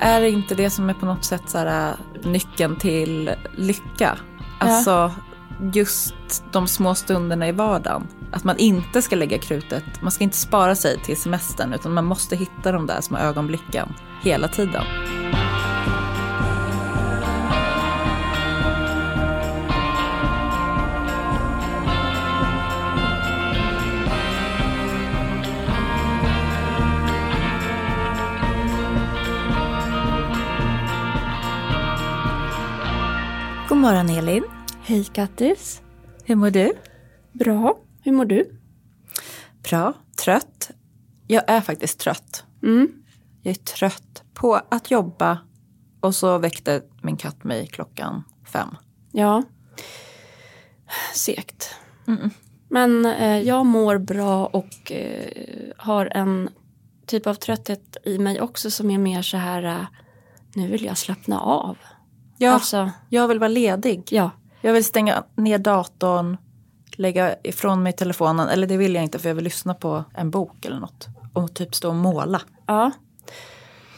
är det inte det som är på något sätt så här, nyckeln till lycka? Alltså just de små stunderna i vardagen. Att man inte ska lägga krutet, man ska inte spara sig till semestern utan man måste hitta de där små ögonblicken hela tiden. Morgon Elin. Hej Kattis. Hur mår du? Bra. Hur mår du? Bra. Trött. Jag är faktiskt trött. Mm. Jag är trött på att jobba och så väckte min katt mig klockan fem. Ja. Segt. Men eh, jag mår bra och eh, har en typ av trötthet i mig också som är mer så här eh, nu vill jag slappna av. Ja, Alltså, jag vill vara ledig. ja. Jag vill stänga ner datorn, lägga ifrån mig telefonen. Eller det vill jag inte för jag vill lyssna på en bok eller något. Och typ stå och måla. Ja.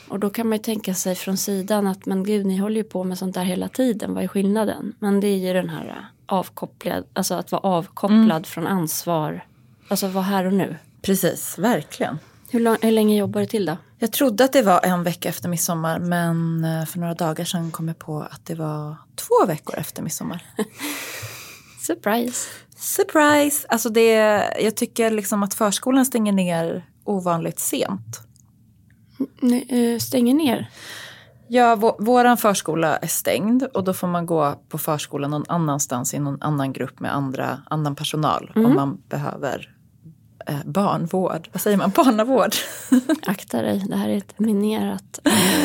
Och då kan man ju tänka sig från sidan att men gud ni håller ju på med sånt där hela tiden, vad är skillnaden? Men det är ju den här avkopplad, alltså att vara avkopplad från ansvar, alltså vara här och nu. Precis, verkligen. Hur, lång, hur länge jobbar du till då? Jag trodde att det var en vecka efter midsommar men eh, för några dagar sedan kom jag på att det var två veckor efter midsommar. Surprise! Surprise! Alltså det, jag tycker liksom att förskolan stänger ner ovanligt sent. Nej, eh, stänger ner. Ja, vå, våran förskola är stängd och då får man gå på förskolan någon annanstans i någon annan grupp med andra, annan personal om man behöver eh, barnvård. Vad säger man? Barnavård. Akta dig, det här är ett minerat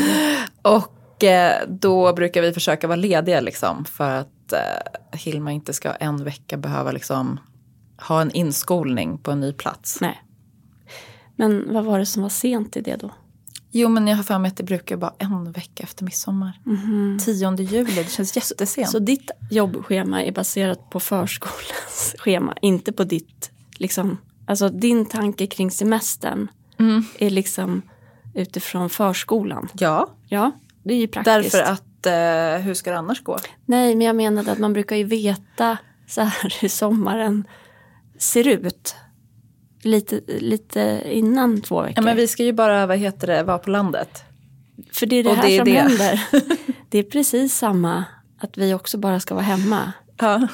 och eh, då brukar vi försöka vara lediga liksom för att eh, Hilma inte ska en vecka behöva liksom ha en inskolning på en ny plats. Nej. Men vad var det som var sent i det då? Jo men jag har för mig att det brukar vara en vecka efter midsommar. 10 juli, det känns jättesent. Så ditt jobbschema är baserat på förskolans schema, inte på ditt, liksom, alltså din tanke kring semestern är liksom utifrån förskolan. ja, Ja, det är ju praktiskt. därför att eh, hur ska det annars gå? Nej, men jag menade att man brukar ju veta så här hur sommaren ser ut. Lite, lite innan två veckor. Ja, men vi ska ju bara, vad heter det, vara på landet. För det är det och här det är som det. händer. Det är precis samma, att vi också bara ska vara hemma. Ja.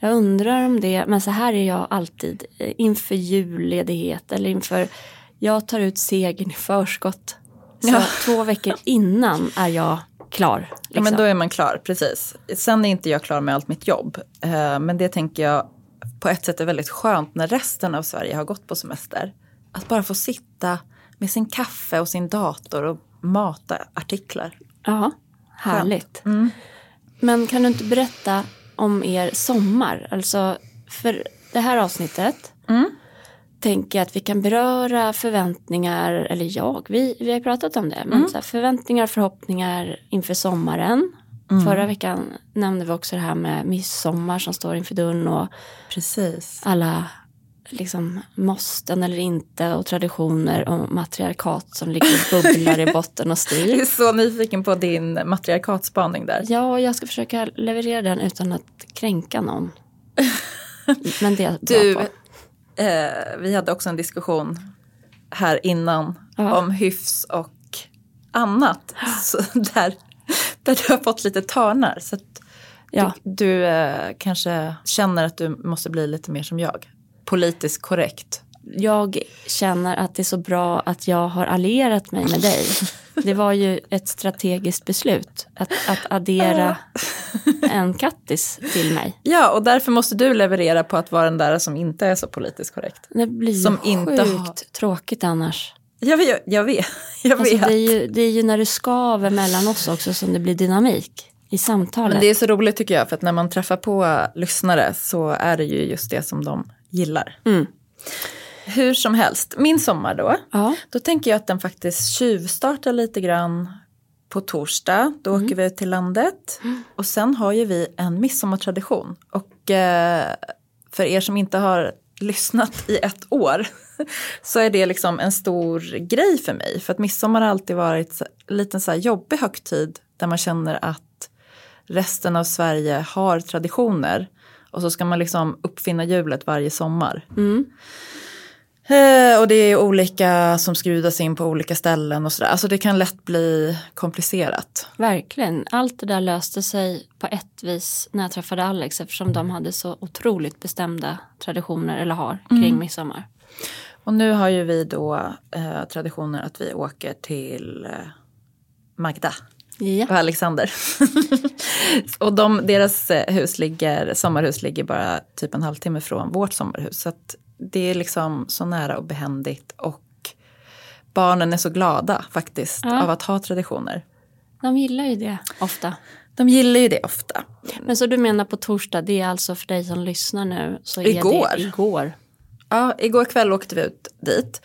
Jag undrar om det, men så här är jag alltid eh, inför julledighet eller inför, jag tar ut segern i förskott. Så Ja. två veckor innan är jag klar. Ja, Liksom. men då är man klar, precis. Sen är inte jag klar med allt mitt jobb. Eh, men det tänker jag på ett sätt är väldigt skönt när resten av Sverige har gått på semester. Att bara få sitta med sin kaffe och sin dator och mata artiklar. Ja, härligt. Men kan du inte berätta om er sommar? Alltså, för det här avsnittet tänker jag att vi kan beröra förväntningar, eller jag, vi, vi har pratat om det, men så här, förväntningar, förhoppningar inför sommaren. Förra veckan nämnde vi också det här med midsommar som står inför dörren och Precis. alla liksom måsten eller inte och traditioner och matriarkat som ligger och bubblar i botten och Jag styr. är så nyfiken på din matriarkatspaning där. Ja, jag ska försöka leverera den utan att kränka någon. Men det är jag Du, bra på. eh, vi hade också en diskussion här innan Ja. om hyfs och annat. Så där, där du har fått lite törnar. Så Ja. du, du eh, kanske känner att du måste bli lite mer som jag. Politiskt korrekt. Jag känner att det är så bra att jag har allierat mig med dig. Det var ju ett strategiskt beslut att, att addera en kattis till mig. Ja, och därför måste du leverera på att vara den där som inte är så politiskt korrekt. Det blir ju Som sjukt inte har- tråkigt annars. Jag vet. Jag vet. Jag Alltså, vet. det, är ju, det är ju när det skaver mellan oss också som det blir dynamik i samtalet. Men det är så roligt tycker jag, för att när man träffar på lyssnare så är det ju just det som de gillar. Mm. Hur som helst, min sommar då, Ja. då tänker jag att den faktiskt tjuvstartar lite grann på torsdag. Då Mm. åker vi ut till landet. Och sen har ju vi en midsommartradition. Och eh, för er som inte har lyssnat i ett år så är det liksom en stor grej för mig. För att midsommar har alltid varit en liten så här jobbig högtid där man känner att resten av Sverige har traditioner. Och så ska man liksom uppfinna hjulet varje sommar. Mm. Eh, och det är olika som skrudas in på olika ställen och sådär. Alltså det kan lätt bli komplicerat. Verkligen. Allt det där löste sig på ett vis när jag träffade Alex eftersom de hade så otroligt bestämda traditioner, eller har, kring mm. midsommar. Och nu har ju vi då eh, traditioner att vi åker till eh, Magda ja. och Alexander. och de, deras eh, hus ligger, sommarhus ligger bara typ en halvtimme från vårt sommarhus. Så det är liksom så nära och behändigt och barnen är så glada faktiskt ja. av att ha traditioner. De gillar ju det ofta. De gillar ju det ofta. Men så du menar på torsdag, det är alltså för dig som lyssnar nu? Så är igår. Det igår. Ja, igår kväll åkte vi ut dit.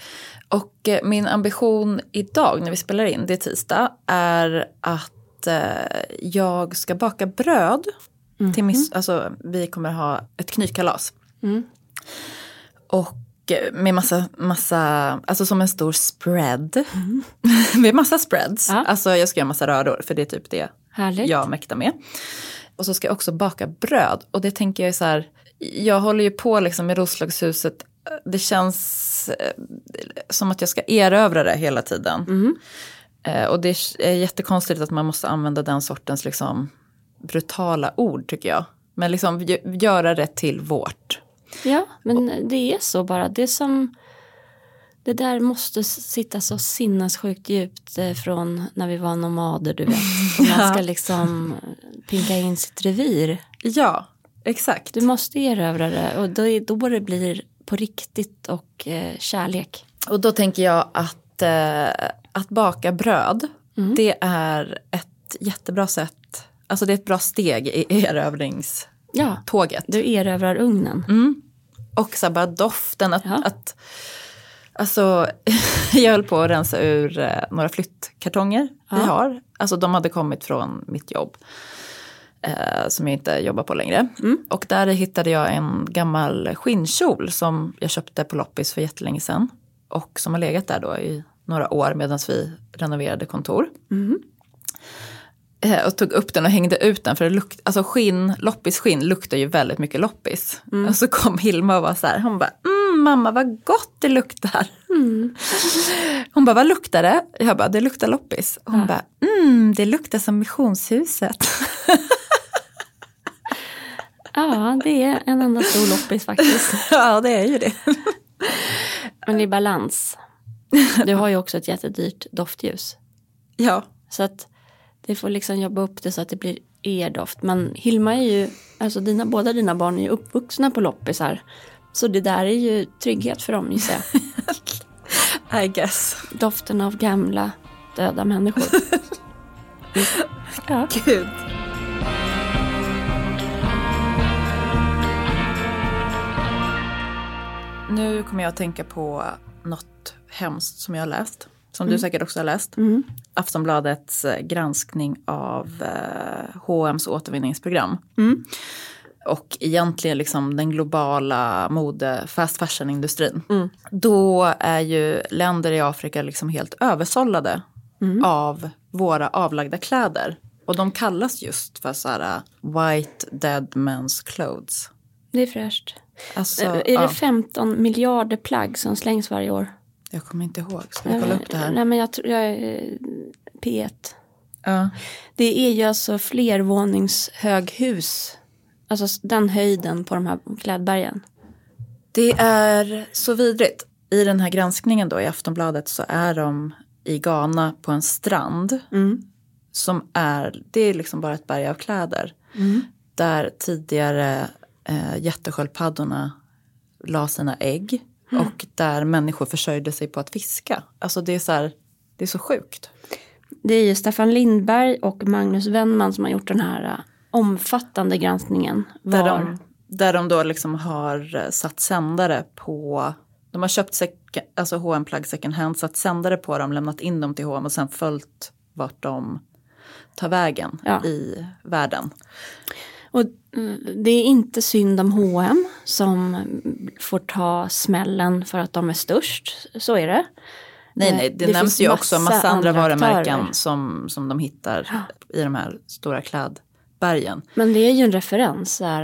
Och eh, min ambition idag när vi spelar in, det är tisdag, är att eh, jag ska baka bröd. Mm. Till miss, alltså, vi kommer ha ett knytkalas. Mm. Och eh, med massa, massa, alltså som en stor spread. Mm. med massa spreads. Ja. Alltså jag ska göra massa röror för det är typ det Härligt. jag mäktar med. Och så ska jag också baka bröd. Och det tänker jag är så här, jag håller ju på liksom i Roslagshuset. Det känns eh, som att jag ska erövra det hela tiden. Mm. Och det är jättekonstigt att man måste använda den sortens liksom brutala ord tycker jag. Men liksom göra det till vårt. Ja, men det är så bara. Det som... Det där måste sitta så sinnessjukt djupt eh, från när vi var nomader, du vet. Och man ska liksom pinka in sitt revir. Ja, exakt. Du måste erövra det och då, då det blir på riktigt och eh, kärlek. Och då tänker jag att, eh, att baka bröd, mm. det är ett jättebra sätt, alltså det är ett bra steg i erövrings ja. Du erövrar ugnen. Mm. Och så bara doften. Att, ja. att, alltså, jag höll på att rensa ur eh, några flyttkartonger ja. vi har. Alltså de hade kommit från mitt jobb. Eh, som jag inte jobbar på längre. Mm. Och där hittade jag en gammal skinnkjol som jag köpte på loppis för jättelänge sedan. Och som har legat där då i några år medan vi renoverade kontor. Mm. Eh, och tog upp den och hängde ut den för det lukt, alltså skinn, loppisskinn luktar ju väldigt mycket loppis. Mm. Och så kom Hilma och var så här, hon bara mm, mamma vad gott det luktar. Mm. Hon bara vad luktar det? Jag bara det luktar loppis. Hon ja. bara mm, det luktar som missionshuset. ja det är en enda stor loppis faktiskt. ja det är ju det. Men det är balans. Du har ju också ett jättedyrt doftljus. Ja. Så att det får liksom jobba upp det så att det blir er-doft. Men Hilma är ju, alltså dina, båda dina barn är ju uppvuxna på loppisar. Så det där är ju trygghet för dem gissar jag. I guess. Doften av gamla döda människor. ja. Gud. Nu kommer jag att tänka på något hemskt som jag har läst som mm. du säkert också har läst. Mm. Aftonbladets eh, granskning av eh, H&M's återvinningsprogram. Mm. Och egentligen liksom den globala mode fast fashion-industrin. Mm. Då är ju länder i Afrika liksom helt översållade mm. av våra avlagda kläder. Och de kallas just för så här uh, white dead men's clothes. Det är fräscht. Alltså, är det ja. 15 miljarder plagg som slängs varje år? Jag kommer inte ihåg, ska jag kolla upp det här? Nej men jag tror, jag är P1. Ja. Det är ju alltså flervåningshöghus. Alltså den höjden på de här klädbergen. Det är så vidrigt. I den här granskningen då i Aftonbladet så är de i Ghana på en strand. Mm. Som är, det är liksom bara ett berg av kläder. Mm. Där tidigare eh, jättesköldpaddorna la sina ägg. Mm. Och där människor försörjde sig på att fiska. Alltså det är så här, det är så sjukt. Det är ju Staffan Lindberg och Magnus Wennman som har gjort den här uh, omfattande granskningen. Var... Där, de, där de då liksom har uh, satt sändare på, de har köpt sek, alltså H&M plagg second hand, satt sändare på dem, lämnat in dem till H&M och sen följt vart de tar vägen ja. i världen. Och det är inte synd om H&M som får ta smällen för att de är störst. Så är det. Nej, nej, det, det nämns ju också en massa andra, andra varumärken som, som de hittar ja. i de här stora klädbergen. Men det är ju en referens. Där,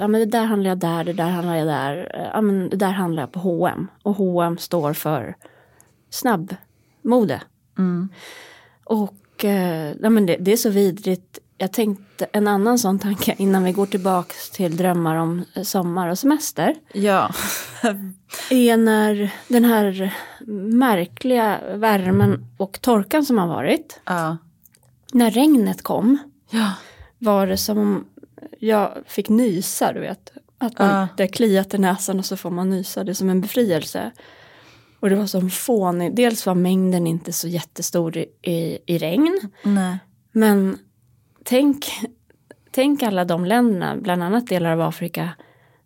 ja, men det där handlar jag där, det där handlar jag där. Ja, men det där handlar jag på H&M Och H&M står för snabbmode. Mm. Och eh, ja, men det, det, är så vidrigt. Jag tänkte en annan sån tanke innan vi går tillbaka till drömmar om sommar och semester. Ja. är när den här märkliga värmen och torkan som har varit. Ja. När regnet kom. Ja. Var det som om jag fick nysa, du vet. Att man, ja. det kliat i näsan och så får man nysa, det är som en befrielse. Och det var som fånigt. Dels var mängden inte så jättestor i, i regn. Nej. Men tänk, tänk alla de länderna, bland annat delar av Afrika,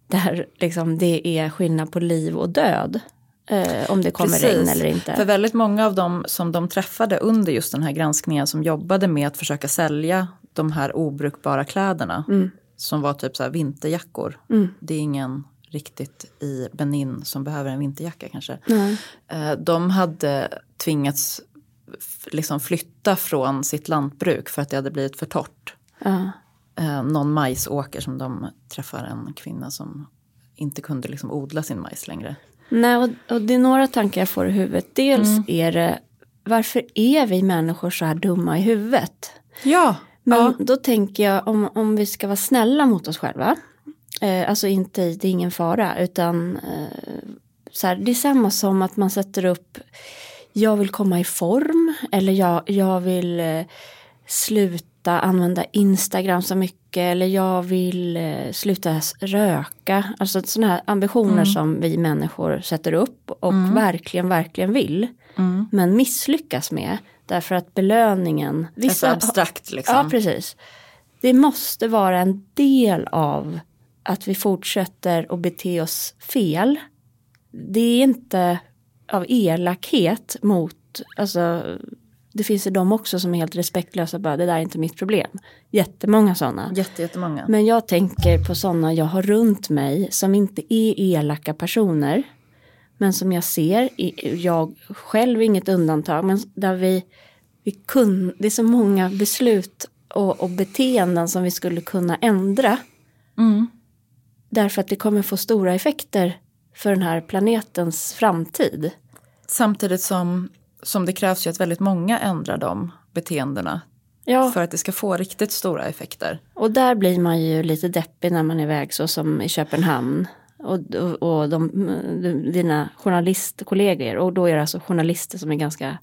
där liksom det är skillnad på liv och död. Eh, om det kommer Precis. regn eller inte. För väldigt många av dem som de träffade under just den här granskningen som jobbade med att försöka sälja de här obrukbara kläderna. Mm. Som var typ så här vinterjackor. Mm. Det är ingen riktigt i Benin som behöver en vinterjacka kanske. Mm. De hade tvingats liksom flytta från sitt lantbruk för att det hade blivit för torrt. Uh. Någon majsåker som de träffar en kvinna som inte kunde liksom odla sin majs längre. Nej, och, och det är några tankar jag får i huvudet. Dels mm. är det varför är vi människor så här dumma i huvudet? Ja. Men ja. då tänker jag om, om vi ska vara snälla mot oss själva. Eh, alltså inte, det är ingen fara utan eh, så här, det är samma som att man sätter upp jag vill komma i form eller jag, jag vill eh, sluta använda Instagram så mycket eller jag vill eh, sluta röka. Alltså sådana här ambitioner mm. som vi människor sätter upp och mm. verkligen, verkligen vill. Mm. Men misslyckas med därför att belöningen. Vissa, är för abstrakt liksom. Ja, precis. Det måste vara en del av att vi fortsätter att bete oss fel. Det är inte av elakhet mot, alltså det finns ju de också som är helt respektlösa, bara det där är inte mitt problem. Jättemånga sådana. Jätte, jättemånga. Men jag tänker på sådana jag har runt mig som inte är elaka personer. Men som jag ser, jag själv är inget undantag, men där vi, vi kun, det är så många beslut och, och beteenden som vi skulle kunna ändra. Mm. Därför att det kommer få stora effekter för den här planetens framtid. Samtidigt som, som det krävs ju att väldigt många ändrar de beteendena. Ja. För att det ska få riktigt stora effekter. Och där blir man ju lite deppig när man är iväg så som i Köpenhamn. Och, och, och de, dina journalistkollegor, och då är det alltså journalister som är ganska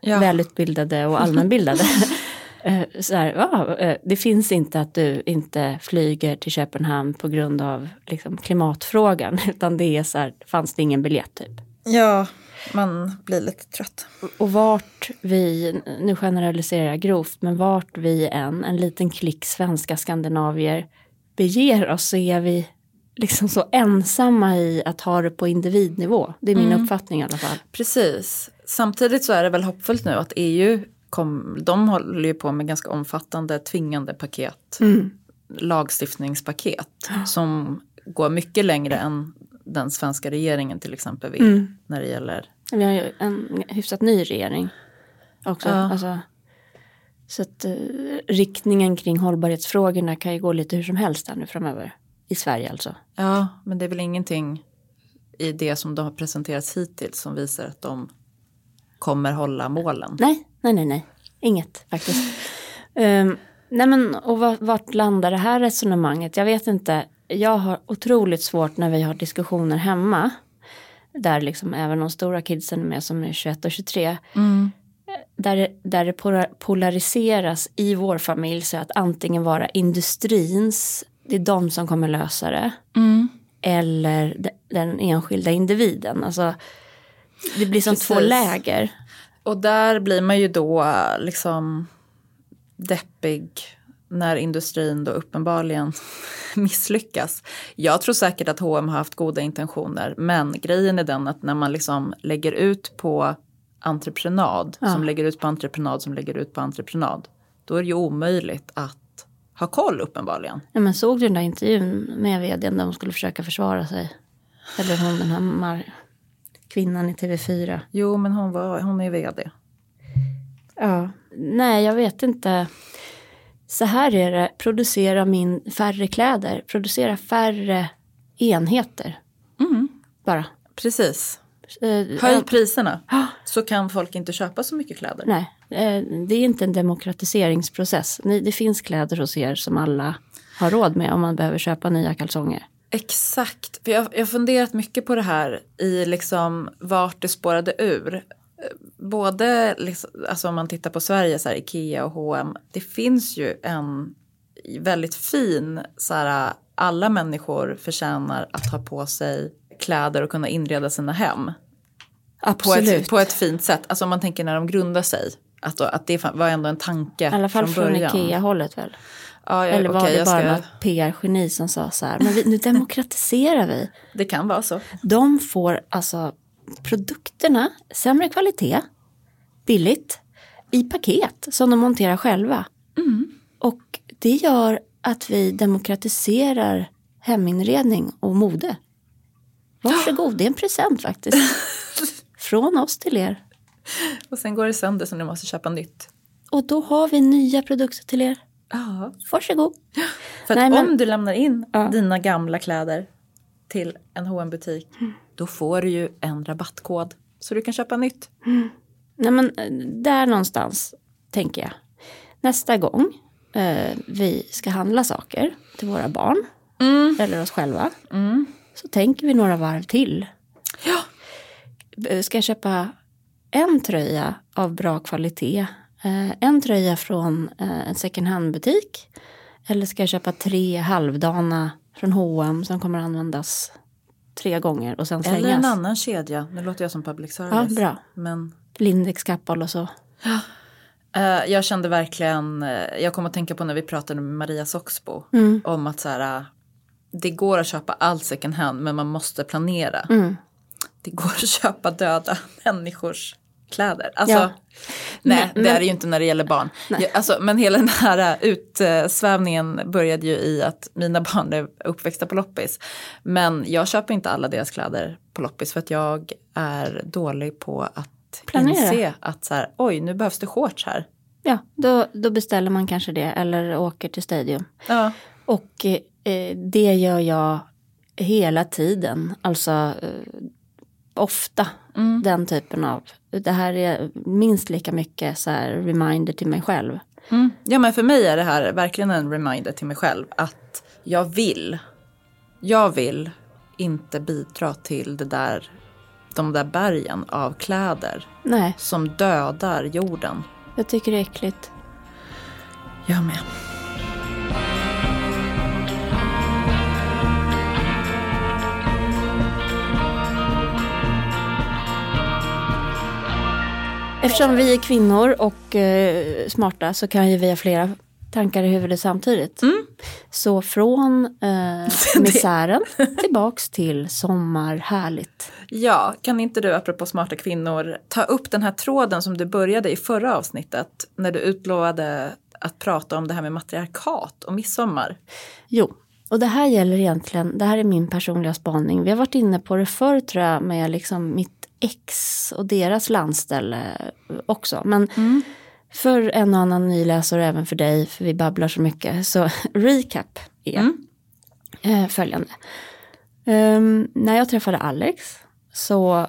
ja. välutbildade och allmänbildade. Eh, så här, ja, eh, det finns inte att du inte flyger till Köpenhamn på grund av liksom, klimatfrågan. Utan det är så här, fanns det ingen biljett typ. Ja, man blir lite trött. Och vart vi, nu generaliserar jag grovt, men vart vi än, en liten klick svenska skandinavier beger oss så är vi liksom så ensamma i att ha det på individnivå. Det är min mm. uppfattning i alla fall. Precis. Samtidigt så är det väl hoppfullt nu att EU kom, de håller ju på med ganska omfattande tvingande paket. Mm. Lagstiftningspaket som går mycket längre än den svenska regeringen till exempel vill mm. när det gäller. Vi har ju en hyfsat ny regering också. Ja. Alltså, så att uh, riktningen kring hållbarhetsfrågorna kan ju gå lite hur som helst här nu framöver. I Sverige alltså. Ja, men det är väl ingenting i det som de har presenterats hittills som visar att de kommer hålla målen. Nej, nej, nej, nej. inget faktiskt. um, nej men och vart, vart landar det här resonemanget? Jag vet inte. Jag har otroligt svårt när vi har diskussioner hemma. Där liksom även de stora kidsen är med som är 21 och 23. Mm. Där, där det polariseras i vår familj så att antingen vara industrins, det är de som kommer lösa det. Mm. Eller den enskilda individen. Alltså, det blir som Precis. två läger. Och där blir man ju då liksom deppig när industrin då uppenbarligen misslyckas. Jag tror säkert att H&M har haft goda intentioner men grejen är den att när man liksom lägger ut på entreprenad, ja. som lägger ut på entreprenad, som lägger ut på entreprenad, då är det ju omöjligt att har koll uppenbarligen. Ja, men såg du den där intervjun med vdn där hon skulle försöka försvara sig? Eller hon den här mar- kvinnan i TV4. Jo, men hon, var, hon är vd. Ja. Nej, jag vet inte. Så här är det, producera min färre kläder, producera färre enheter. Bara. Precis. Eh, Höj priserna så kan folk inte köpa så mycket kläder. Nej, eh, det är inte en demokratiseringsprocess. Ni, det finns kläder hos er som alla har råd med om man behöver köpa nya kalsonger. Exakt. För jag, jag har funderat mycket på det här i liksom vart det spårade ur. Både liksom, alltså om man tittar på Sverige, så här, Ikea och H&M. Det finns ju en väldigt fin, så här, alla människor förtjänar att ha på sig kläder och kunna inreda sina hem. På Absolut. ett, på ett fint sätt. Alltså om man tänker när de grundar sig. Att, då, att det var ändå en tanke I alla fall från från, början. Ikea-hållet väl? Ja, Eller var okej, det bara ska- något PR-geni som sa så här, men vi, nu demokratiserar vi. Det kan vara så. De får alltså produkterna, sämre kvalitet, billigt, i paket som de monterar själva. Och det gör att vi demokratiserar heminredning och mode. Varsågod, det är en present faktiskt. Från oss till er. Och sen går det sönder så ni måste köpa nytt. Och då har vi nya produkter till er. Ja. Varsågod. För Nej, men- om du lämnar in Ja. dina gamla kläder till en hm butik då får du ju en rabattkod. Så du kan köpa nytt. Nej men eh, där någonstans tänker jag. Nästa gång eh, vi ska handla saker till våra barn eller oss själva. Så tänker vi några varv till. Ja. Ska jag köpa en tröja av bra kvalitet? Eh, en tröja från eh, en second hand butik? Eller ska jag köpa tre halvdana från H&M som kommer användas tre gånger och sen slängas? Eller en annan kedja. Nu låter jag som public service. Ja, bra. Men Lindex Kappahl och så. eh, jag kände verkligen, jag kom att tänka på när vi pratade med Maria Soxbo. Om att så här, det går att köpa allt second hand men man måste planera. Det går att köpa döda människors kläder. Alltså, Ja. Nej, Men- det är det ju inte när det gäller barn. Jag, alltså, men hela den här utsvävningen började ju i att mina barn är uppväxta på loppis. Men jag köper inte alla deras kläder på loppis för att jag är dålig på att Planera. inse att så här, oj nu behövs det shorts här. Ja, då, då beställer man kanske det eller åker till Stadium. Ja. Och eh, det gör jag hela tiden, alltså eh, ofta. Den typen av, det här är minst lika mycket så här reminder till mig själv. Mm. ja men för mig är det här verkligen en reminder till mig själv att jag vill, jag vill inte bidra till det där, de där bergen av kläder Nej, som dödar jorden. jag tycker det är äckligt. Jag med. Eftersom vi är kvinnor och eh, smarta så kan ju vi ha flera tankar i huvudet samtidigt. Så från eh, misären tillbaks till sommar, härligt. Ja, kan inte du apropå smarta kvinnor ta upp den här tråden som du började i förra avsnittet när du utlovade att prata om det här med matriarkat och midsommar. Jo, och det här gäller egentligen, det här är min personliga spaning. Vi har varit inne på det förr tror jag med liksom mitt ex och deras landställe också. Men för en och annan nyläsare och även för dig, för vi babblar så mycket, så recap är eh, följande. Ehm, när jag träffade Alex så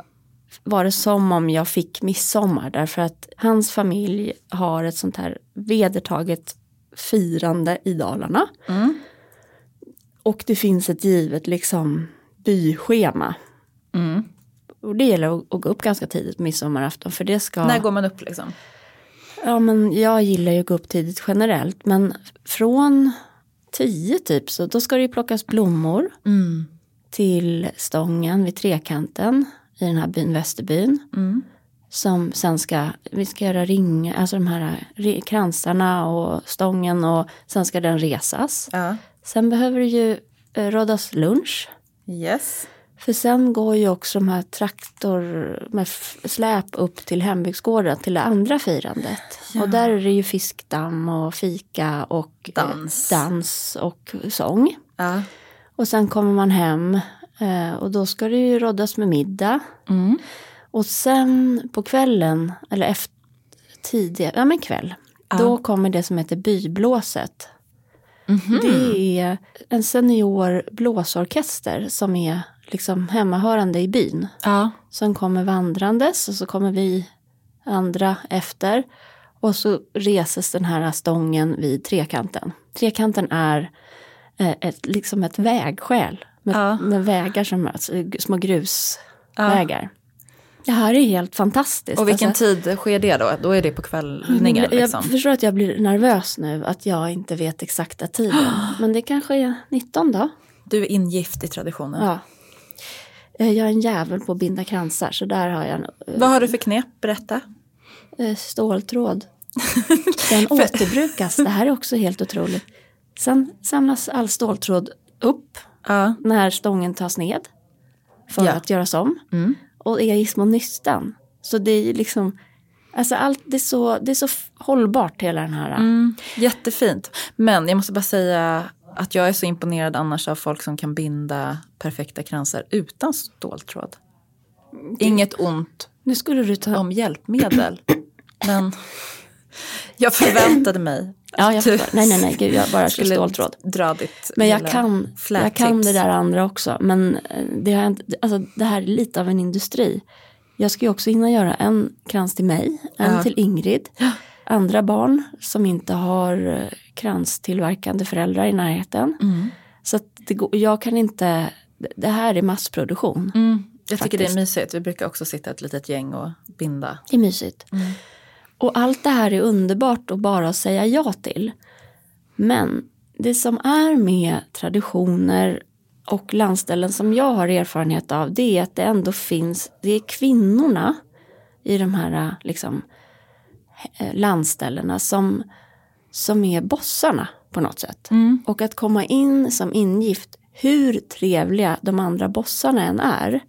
var det som om jag fick midsommar därför att hans familj har ett sånt här vedertaget firande i Dalarna. Och det finns ett givet liksom byschema. Och det gäller att, att gå upp ganska tidigt på midsommarafton för det ska... När går man upp liksom? Ja men jag gillar ju att gå upp tidigt generellt men från tio typ så då ska det ju plockas blommor till stången vid trekanten i den här byn Västerbyn. Som sen ska, vi ska göra ringar, alltså de här kransarna och stången och sen ska den resas. Ja. Sen behöver det ju eh, rådas lunch. Yes. För sen går ju också de här traktor med släp upp till hembygdsgården till det andra firandet. Ja. Och där är det ju fiskdamm och fika och eh, dans, dans och sång. Ja. Och sen kommer man hem eh, och då ska det ju råddas med middag. Mm. Och sen på kvällen, eller efter tidigare, ja men kväll, ja. då kommer det som heter byblåset. Mm -hmm. Det är en senior blåsorkester som är liksom hemmahörande i byn. Ja. Som kommer vandrandes och så kommer vi andra efter. Och så reses den här stången vid trekanten. Trekanten är eh, ett, liksom ett vägskäl med, ja. med vägar som möts, små grusvägar. Ja. Det här är helt fantastiskt. Och vilken alltså, tid sker det då? Då är det på kvällningen? Jag liksom. förstår att jag blir nervös nu att jag inte vet exakta tiden. Men det kanske är 19 då. Du är ingift i traditionen. Ja. Eh, jag är en jävel på att binda kransar så där har jag. Eh, Vad har du för knep? Berätta. Eh, ståltråd. Den återbrukas. Det här är också helt otroligt. Sen samlas all ståltråd upp ja. när stången tas ned. För ja. att göras om. Mm. Och i små nystan. Så det är liksom Alltså allt, det, är så, det är så hållbart hela den här. Mm, jättefint. Men jag måste bara säga att jag är så imponerad annars av folk som kan binda perfekta kransar utan ståltråd. Inget ont nu skulle du ta... om hjälpmedel. men jag förväntade mig Ja, jag förstår. Nej, nej, nej, gud, jag bara skulle ståltråd. dra ditt Men jag kan, jag kan det där andra också. Men eh, det, har inte, alltså, det här är lite av en industri. Jag ska ju också hinna göra en krans till mig, en ja. till Ingrid. Andra barn som inte har eh, kranstillverkande föräldrar i närheten. Mm. Så det jag kan inte, det här är massproduktion. Mm. Jag tycker det är mysigt. Vi brukar också sitta ett litet gäng och binda. Det är mysigt. Mm. Och allt det här är underbart att bara säga ja till. Men det som är med traditioner och landställen som jag har erfarenhet av det är att det ändå finns, det är kvinnorna i de här liksom, eh, landställena som, som är bossarna på något sätt. Mm. Och att komma in som ingift, hur trevliga de andra bossarna än är,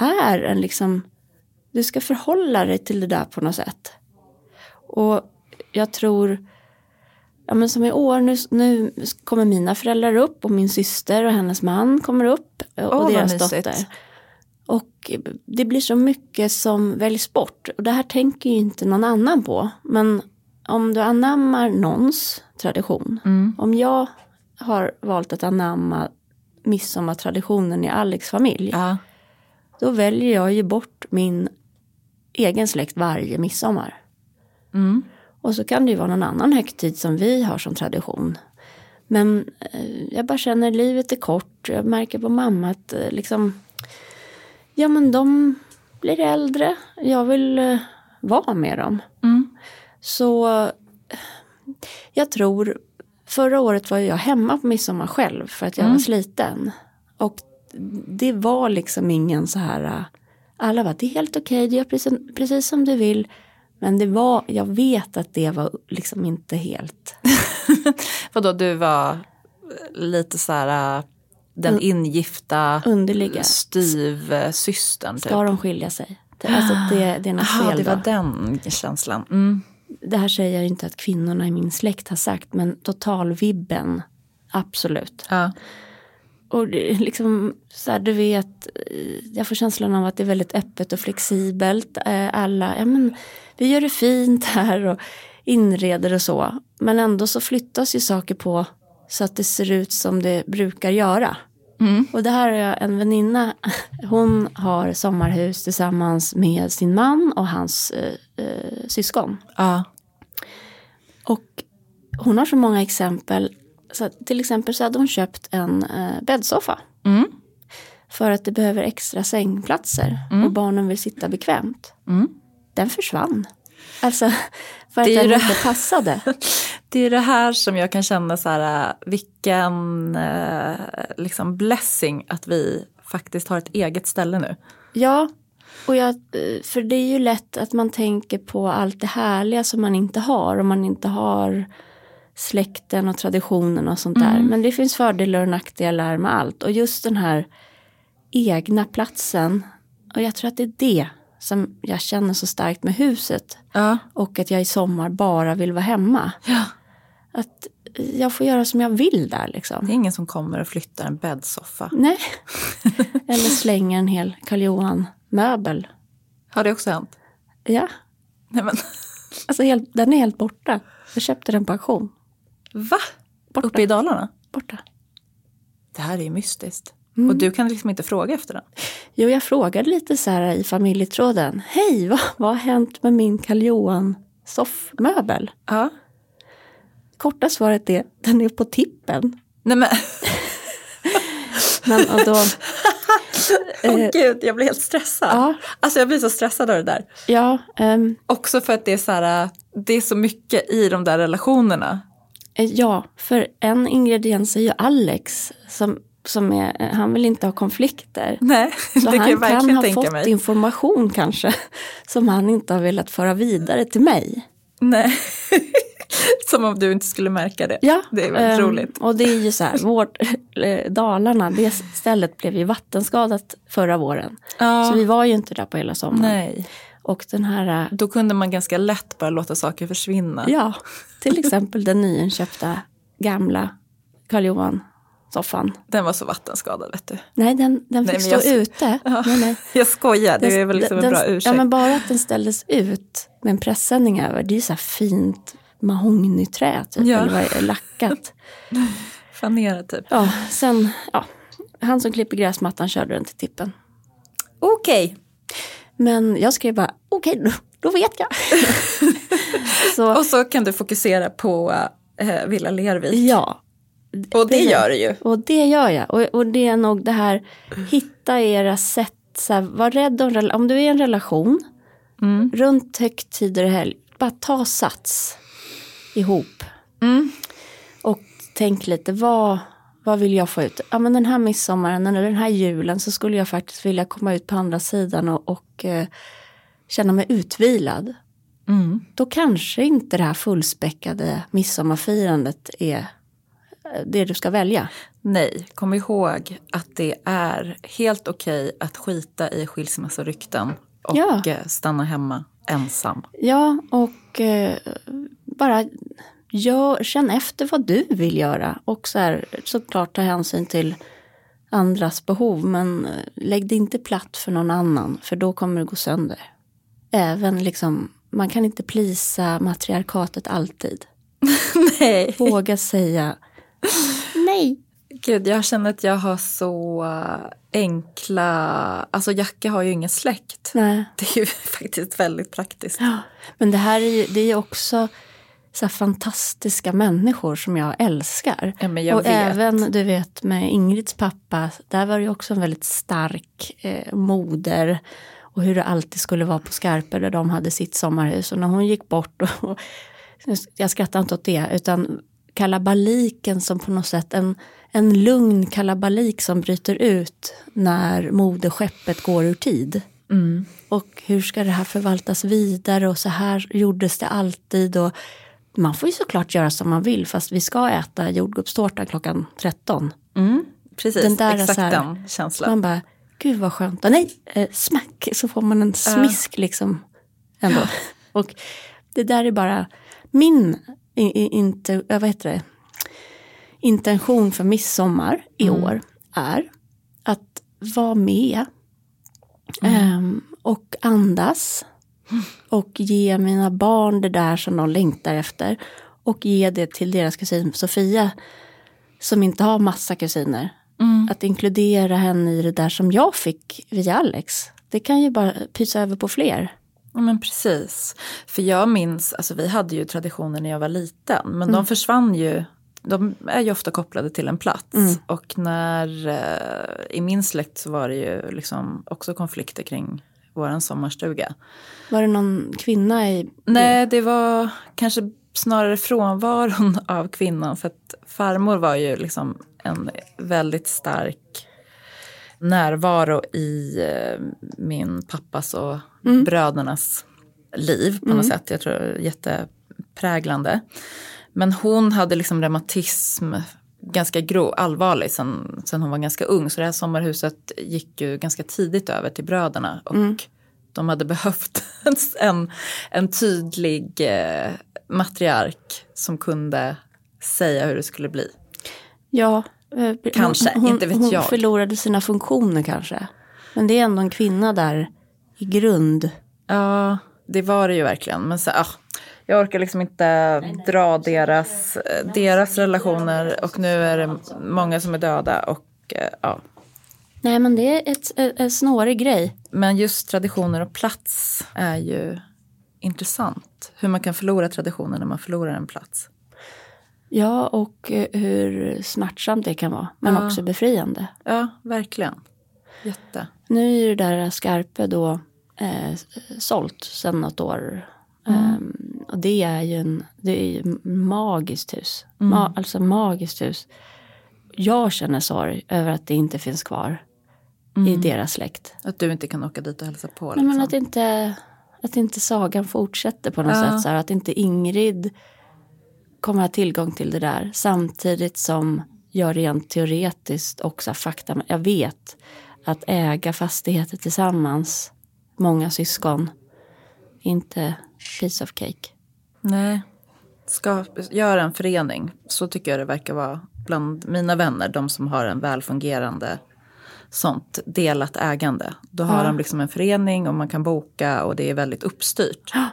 är en liksom, du ska förhålla dig till det där på något sätt. Och jag tror, ja men som i år, nu, nu kommer mina föräldrar upp och min syster och hennes man kommer upp och oh, deras dotter. Och det blir så mycket som väljs bort. Och det här tänker ju inte någon annan på. Men om du anammar någons tradition. Mm. Om jag har valt att anamma midsommartraditionen i Alex familj. Ja. Då väljer jag ju bort min egen släkt varje midsommar. Mm. Och så kan det ju vara någon annan högtid som vi har som tradition. Men eh, jag bara känner livet är kort. Jag märker på mamma att eh, liksom, ja men de blir äldre. Jag vill eh, vara med dem. Mm. Så jag tror, förra året var jag hemma på midsommar själv för att jag mm. var sliten. Och det var liksom ingen så här, alla var det är helt okej, okay, du gör precis, precis som du vill. Men det var, jag vet att det var liksom inte helt. Vadå, du var lite så här den ingifta underliga styvsystern. Ska typ. de skilja sig? Det, alltså, det, det är något Aha, fel det var den känslan. Mm. Det här säger jag inte att kvinnorna i min släkt har sagt men totalvibben, absolut. Ja. Och liksom, så här, du vet, jag får känslan av att det är väldigt öppet och flexibelt. Eh, alla, ja men vi gör det fint här och inreder och så. Men ändå så flyttas ju saker på så att det ser ut som det brukar göra. Mm. Och det här är jag en väninna. Hon har sommarhus tillsammans med sin man och hans eh, eh, syskon. Ja. Och hon har så många exempel. Så till exempel så hade hon köpt en eh, bäddsoffa. Mm. För att det behöver extra sängplatser mm. och barnen vill sitta bekvämt. Mm den försvann. Alltså för att den inte passade. Det är det här som jag kan känna så här, vilken eh, liksom blessing att vi faktiskt har ett eget ställe nu. Ja, och jag, för det är ju lätt att man tänker på allt det härliga som man inte har. Om man inte har släkten och traditionen och sånt där. Mm. Men det finns fördelar och nackdelar med allt. Och just den här egna platsen. Och jag tror att det är det som jag känner så starkt med huset. Ja. Och att jag i sommar bara vill vara hemma. ja. Att jag får göra som jag vill där liksom. Det är ingen som kommer och flyttar en bäddsoffa. Nej. Eller slänger en hel Karl Johan-möbel. Har det också hänt? Ja, Nej men, alltså den är helt borta. Jag köpte den på auktion. Va? Borta. Uppe i Dalarna? Borta. Det här är ju mystiskt. Mm. Och du kan liksom inte fråga efter den. Jo, jag frågade lite så här i familjetråden. Hej, vad, vad har hänt med min Karl Johan soffmöbel? Ja. Korta svaret är den är på tippen. Nej men, Men och då, åh Eh, gud, jag blir helt stressad. ja, Alltså jag blir så stressad av det där. ja, ehm, Också för att det är så här, det är så mycket i de där relationerna. Eh, ja, för en ingrediens är ju Alex som, som är, eh, han vill inte ha konflikter. Nej, Så det kan han kan verkligen ha fått mig. information kanske som han inte har velat föra vidare till mig. Nej. Som om du inte skulle märka det. Ja, Det är väldigt ehm, roligt. Och det är ju så här, vårt, eh, Dalarna, det stället blev ju vattenskadat förra våren. Ja, Så vi var ju inte där på hela sommaren. nej. Och den här, eh, Då kunde man ganska lätt bara låta saker försvinna. ja, till exempel den nyinköpta gamla Karl Johan-soffan. Den var så vattenskadad vet du. Nej, den, den Nej, fick men stå jag- ute. Ja. Nej, nej. Jag skojar, det är väl liksom Den- en bra den- ursäkt. Ja, men bara att den ställdes ut med en pressändning över, det är ju så här fint mahognyträ typ, Ja. eller vad lackat. Fanera typ. Ja, sen, ja, han som klipper gräsmattan körde den till tippen. Okej. Men jag skrev bara, okej, då, då vet jag. så Och så kan du fokusera på eh, Villa Lervik. ja, Och det precis. gör du ju. och det gör jag. Och, och det är nog det här, hitta era sätt, så här, var rädd om, om du är i en relation, Mm. runt högtider och helg, bara ta sats ihop. Mm. Och tänk lite, vad, vad vill jag få ut? Ja men den här midsommaren eller den här julen så skulle jag faktiskt vilja komma ut på andra sidan och, och eh, känna mig utvilad. Mm. Då kanske inte det här fullspäckade midsommarfirandet är eh, det du ska välja. Nej, kom ihåg att det är helt okej att skita i skilsmässorykten och Ja. eh, stanna hemma ensam. Ja, och eh, bara gör, känn efter vad du vill göra. Och så här, såklart ta hänsyn till andras behov. Men eh, lägg det inte platt för någon annan, för då kommer det gå sönder. Även liksom, man kan inte plisa matriarkatet alltid. Nej. Våga säga nej. Gud, jag känner att jag har så eh, enkla... Alltså Jacke har ju ingen släkt. nej. Det är ju faktiskt väldigt praktiskt. Ja, men det här är ju, det är ju också så här fantastiska människor som jag älskar. Ja, jag och vet. även du vet med Ingrids pappa, där var det också en väldigt stark eh, moder. Och hur det alltid skulle vara på Skarpe där de hade sitt sommarhus. Och när hon gick bort, och, och, jag skrattar inte åt det, utan kalabaliken som på något sätt en, en lugn kalabalik som bryter ut när moderskeppet går ur tid. Mm. Och hur ska det här förvaltas vidare och så här gjordes det alltid. Och man får ju såklart göra som man vill fast vi ska äta jordgubbstårta klockan 13. Mm. Precis, Den där är exakt här- den känslan. man bara, gud vad skönt. Och nej, eh, smack så får man en smisk liksom. Ändå. Och det där är bara min inte, vad heter det? intention för midsommar i år är att vara med ehm, och andas och ge mina barn det där som de längtar efter och ge det till deras kusin Sofia som inte har massa kusiner. Mm. Att inkludera henne i det där som jag fick via Alex. Det kan ju bara pysa över på fler. Ja, men precis. För jag minns, alltså vi hade ju traditioner när jag var liten, men Mm. de försvann ju. De är ju ofta kopplade till en plats. Mm. Och när, eh, i min släkt så var det ju liksom också konflikter kring våran sommarstuga. Var det någon kvinna i... Nej, det var kanske snarare frånvaron av kvinnan. För att farmor var ju liksom en väldigt stark närvaro i eh, min pappas och brödernas liv på något sätt. Jag tror jättepräglande. Men hon hade liksom reumatism ganska grov, allvarlig sen, sen hon var ganska ung. Så det här sommarhuset gick ju ganska tidigt över till bröderna. Och mm. de hade behövt en, en tydlig eh, matriark som kunde säga hur det skulle bli. Ja, eh, kanske, hon, inte vet hon jag. Hon förlorade sina funktioner kanske. Men det är ändå en kvinna där i grund. Ja, det var det ju verkligen. Men så, ah, jag orkar liksom inte dra deras, deras relationer och nu är det många som är döda och eh, ja. Nej men det är ett, en snårig grej. Men just traditioner och plats är ju intressant. Hur man kan förlora traditioner när man förlorar en plats. Ja och eh, hur smärtsamt det kan vara men ja. också befriande. Ja verkligen. Jätte. Nu är det där Skarpe då eh, sålt sedan något år. Mm. Um, och det är ju en, det är ju magiskt hus. Mm. Ma, alltså magiskt hus. Jag känner sorg över att det inte finns kvar mm. i deras släkt. Att du inte kan åka dit och hälsa på? Liksom. Nej, men att inte, att inte sagan fortsätter på något ja. sätt. Så här, att inte Ingrid kommer ha tillgång till det där. Samtidigt som jag rent teoretiskt också fakta. Jag vet att äga fastigheter tillsammans, många syskon, inte piece of cake. Nej, ska göra en förening. Så tycker jag det verkar vara bland mina vänner, de som har en välfungerande sånt delat ägande. Då har ja. de liksom en förening och man kan boka och det är väldigt uppstyrt. Ja.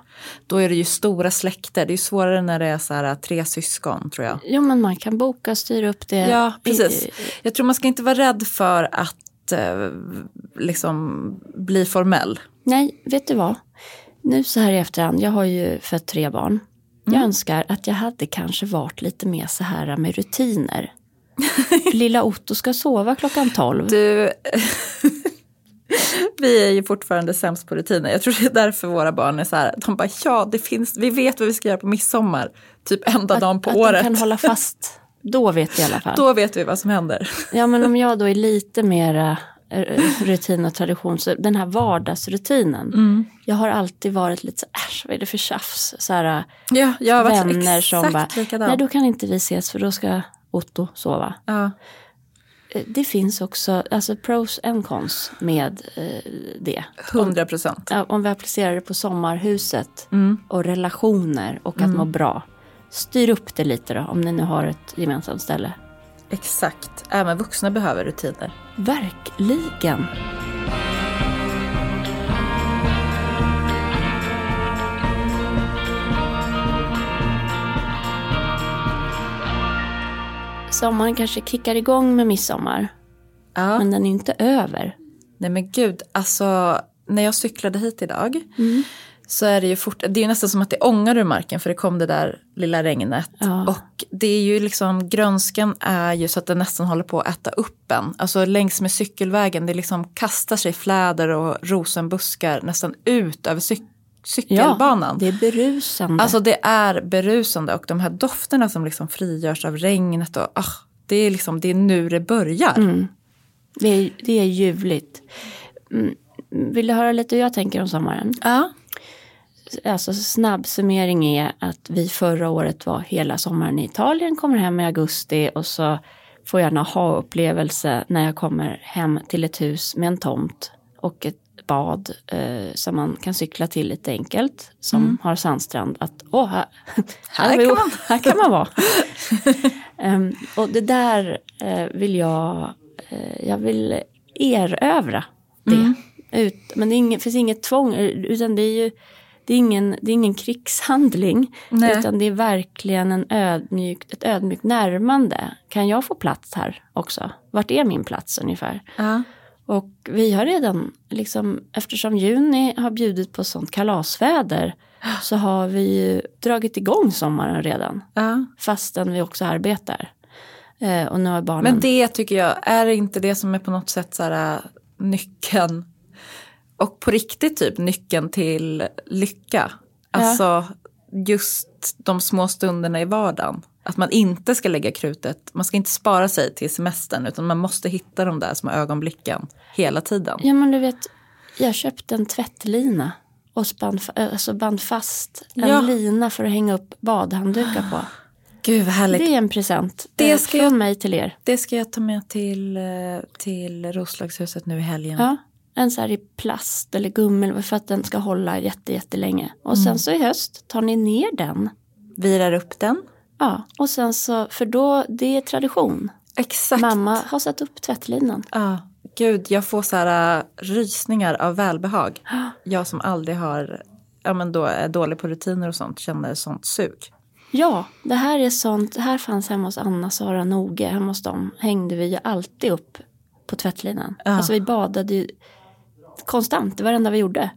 Då är det ju stora släkter, det är svårare när det är så här, tre syskon tror jag. Jo men man kan boka, styra upp det. Ja precis. Jag tror man ska inte vara rädd för att eh, liksom bli formell. Nej, vet du vad? Nu så här i efterhand, jag har ju fött tre barn. Jag mm. önskar att jag hade kanske varit lite mer så här med rutiner. Lilla Otto ska sova klockan tolv. Du, vi är ju fortfarande sämst på rutiner. Jag tror det är därför våra barn är så här. De bara, ja, det finns, vi vet vad vi ska göra på midsommar. Typ enda dagen på att året. Att de kan hålla fast. Då vet vi i alla fall. Då vet vi vad som händer. Ja, men om jag då är lite mera rutin och tradition. Så den här vardagsrutinen. Mm. Jag har alltid varit lite så äsch vad är det för tjafs? Så här, ja, jag har varit vänner som bara, likadan. nej då kan inte vi ses för då ska Otto sova. Ja. Eh, det finns också alltså pros and cons med eh, det. 100 procent. Om, om vi applicerar det på sommarhuset mm. och relationer och att mm. må bra. Styr upp det lite då om ni nu har ett gemensamt ställe. Exakt. Även vuxna behöver rutiner. Verkligen. Sommaren kanske kickar igång med midsommar. Ja. Men den är inte över. Nej men gud, alltså när jag cyklade hit idag mm så är det ju fort, det är nästan som att det ångar ur marken för det kom det där lilla regnet. Ja. Och det är ju liksom, grönskan är ju så att den nästan håller på att äta upp en. Alltså längs med cykelvägen, det liksom kastar sig fläder och rosenbuskar nästan ut över cykeln cykelbanan. Ja, det är berusande. Alltså det är berusande och de här dofterna som liksom frigörs av regnet och ah, det är liksom, det är nu det börjar. Mm. Det, är, det är ljuvligt. Mm. Vill du höra lite hur jag tänker om sommaren? Ja alltså snabb summering är att vi förra året var hela sommaren i Italien, kommer hem i augusti och så får jag en aha-upplevelse när jag kommer hem till ett hus med en tomt och ett bad eh, som man kan cykla till lite enkelt som mm. har sandstrand. Att åh, här, här, kan, man. här kan man vara. um, och det där eh, vill jag, eh, jag vill erövra det. Mm. Ut, men det ing, finns inget tvång utan det är ju det är ingen, det är ingen krigshandling. Nej. Utan det är verkligen en ödmjuk, ett ödmjukt närmande. Kan jag få plats här också? Vart är min plats ungefär? Ja. Och vi har redan, liksom, eftersom juni har bjudit på sånt kalasväder så har vi dragit igång sommaren redan. Ja. Fastän vi också arbetar. Eh, och nu har barnen... Men det tycker jag, är inte det som är på något sätt så här, nyckeln och på riktigt typ nyckeln till lycka. Alltså ja. just de små stunderna i vardagen. Att man inte ska lägga krutet, man ska inte spara sig till semestern utan man måste hitta de där små ögonblicken hela tiden. Ja men du vet, jag köpte en tvättlina och spann, alltså band fast en ja. lina för att hänga upp badhanddukar på. Gud vad härligt. Det är en present det eh, ska från jag, mig till er. Det ska jag ta med till, eh, till Roslagshuset nu i helgen. Ja, en så här i plast eller gummi för att den ska hålla jätte, jättelänge. Och mm. sen så i höst tar ni ner den. Virar upp den. Ja, och sen så, för då, det är tradition. Exakt. Mamma har satt upp tvättlinan. Ja, gud jag får så här uh, rysningar av välbehag. Jag som aldrig har, ja men då är dålig på rutiner och sånt, känner sånt sug. Ja, det här är sånt, det här fanns hemma hos Anna Sara Noge, hemma hos dem hängde vi ju alltid upp på tvättlinan. Ja. Alltså vi badade ju konstant, det var det enda vi gjorde.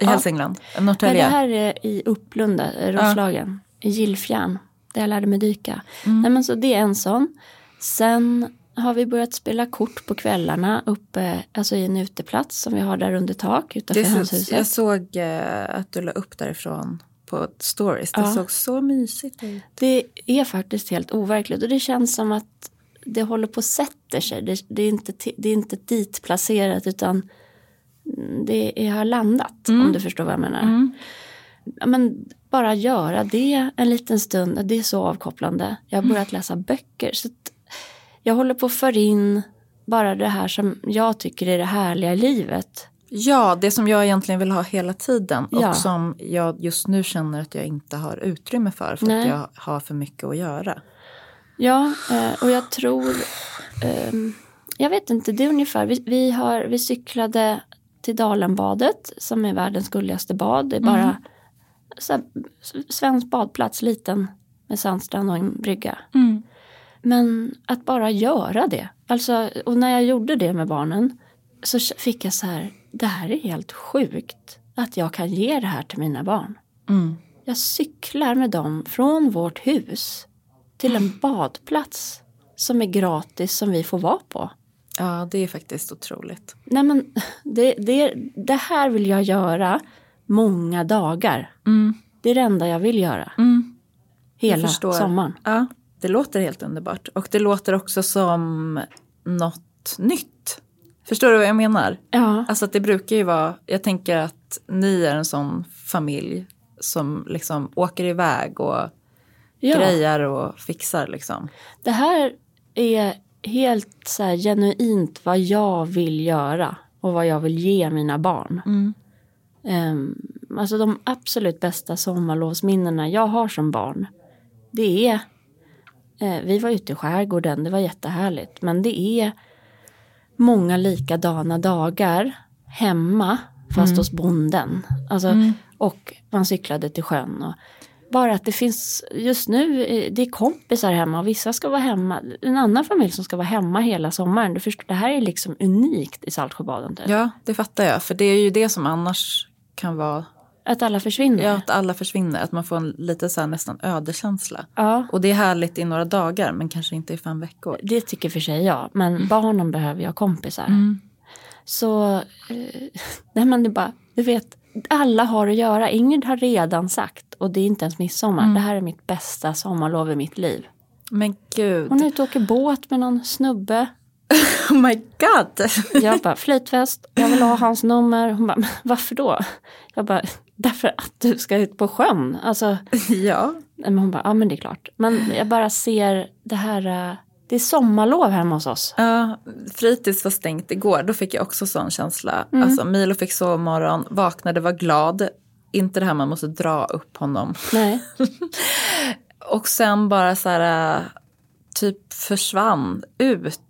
I ja. Hälsingland? Norrtälje? det här är i Upplunda, Roslagen, ja. i Gillfjärn, där jag lärde mig dyka. Mm. Nej, men så det är en sån. Sen har vi börjat spela kort på kvällarna uppe, alltså i en uteplats som vi har där under tak utanför det hönshuset. Jag såg eh, att du la upp därifrån på stories. Det ja. såg så mysigt ut. Det är faktiskt helt overkligt och det känns som att det håller på att sätta sig. Det, det, är inte, det är inte ditplacerat utan det har landat mm. om du förstår vad jag menar. Mm. Men bara göra det en liten stund, det är så avkopplande. Jag har mm. börjat läsa böcker. Så jag håller på att föra in bara det här som jag tycker är det härliga i livet. Ja, det som jag egentligen vill ha hela tiden ja. och som jag just nu känner att jag inte har utrymme för för Nej. att jag har för mycket att göra. Ja, eh, och jag tror, ehm, jag vet inte, det är ungefär, vi, vi, har, vi cyklade till Dalenbadet som är världens gulligaste bad. Det är bara mm. så här, svensk badplats, liten med sandstrand och en brygga. Mm. Men att bara göra det, alltså, och när jag gjorde det med barnen så fick jag så här, det här är helt sjukt att jag kan ge det här till mina barn. Mm. Jag cyklar med dem från vårt hus till en badplats som är gratis som vi får vara på. Ja, det är faktiskt otroligt. Nej, men det, det, det här vill jag göra många dagar. Mm. Det är det enda jag vill göra. Mm. Hela sommaren. Ja, det låter helt underbart. Och det låter också som något nytt. Förstår du vad jag menar? Ja. Alltså att det brukar ju vara, jag tänker att ni är en sån familj som liksom åker iväg och ja. grejar och fixar liksom. Det här är helt så här, genuint vad jag vill göra och vad jag vill ge mina barn. Mm. Um, alltså de absolut bästa sommarlovsminnena jag har som barn. Det är, eh, vi var ute i skärgården, det var jättehärligt. Men det är många likadana dagar hemma fast mm. hos bonden. Alltså, mm. Och man cyklade till sjön. Och, bara att det finns just nu, eh, det är kompisar hemma och vissa ska vara hemma. En annan familj som ska vara hemma hela sommaren. Du förstår, det här är liksom unikt i Saltsjöbaden. Typ. Ja, det fattar jag. För det är ju det som annars kan vara att alla försvinner? Ja, att alla försvinner. Att man får en lite så här nästan ödekänsla. Ja. Och det är härligt i några dagar men kanske inte i fem veckor. Det tycker för sig jag. Men barnen behöver ju ha kompisar. Mm. Så, eh, nej men det bara, du vet, alla har att göra. Ingrid har redan sagt, och det är inte ens midsommar, mm. det här är mitt bästa sommarlov i mitt liv. Men gud. Hon är ute och åker båt med någon snubbe. oh my god. jag bara, flytväst, jag vill ha hans nummer. Hon bara, varför då? Jag bara, därför att du ska ut på sjön. Alltså, ja. Men hon bara, ja men det är klart. Men jag bara ser det här äh, det är sommarlov hemma hos oss. Ja, fritids var stängt igår. Då fick jag också sån känsla. Mm. Alltså Milo fick sovmorgon, vaknade, var glad. Inte det här man måste dra upp honom. Nej. och sen bara så här typ försvann ut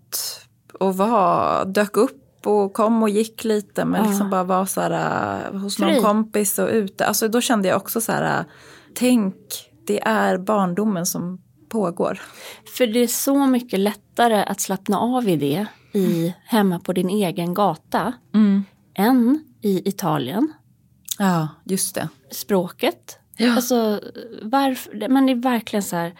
och var, dök upp och kom och gick lite men ja. liksom bara var så här hos någon Fri. kompis och ute. Alltså då kände jag också så här, tänk det är barndomen som pågår. För det är så mycket lättare att slappna av i det i, hemma på din egen gata mm. än i Italien. Ja, just det. Språket. Ja. Alltså, varför, man är verkligen så här,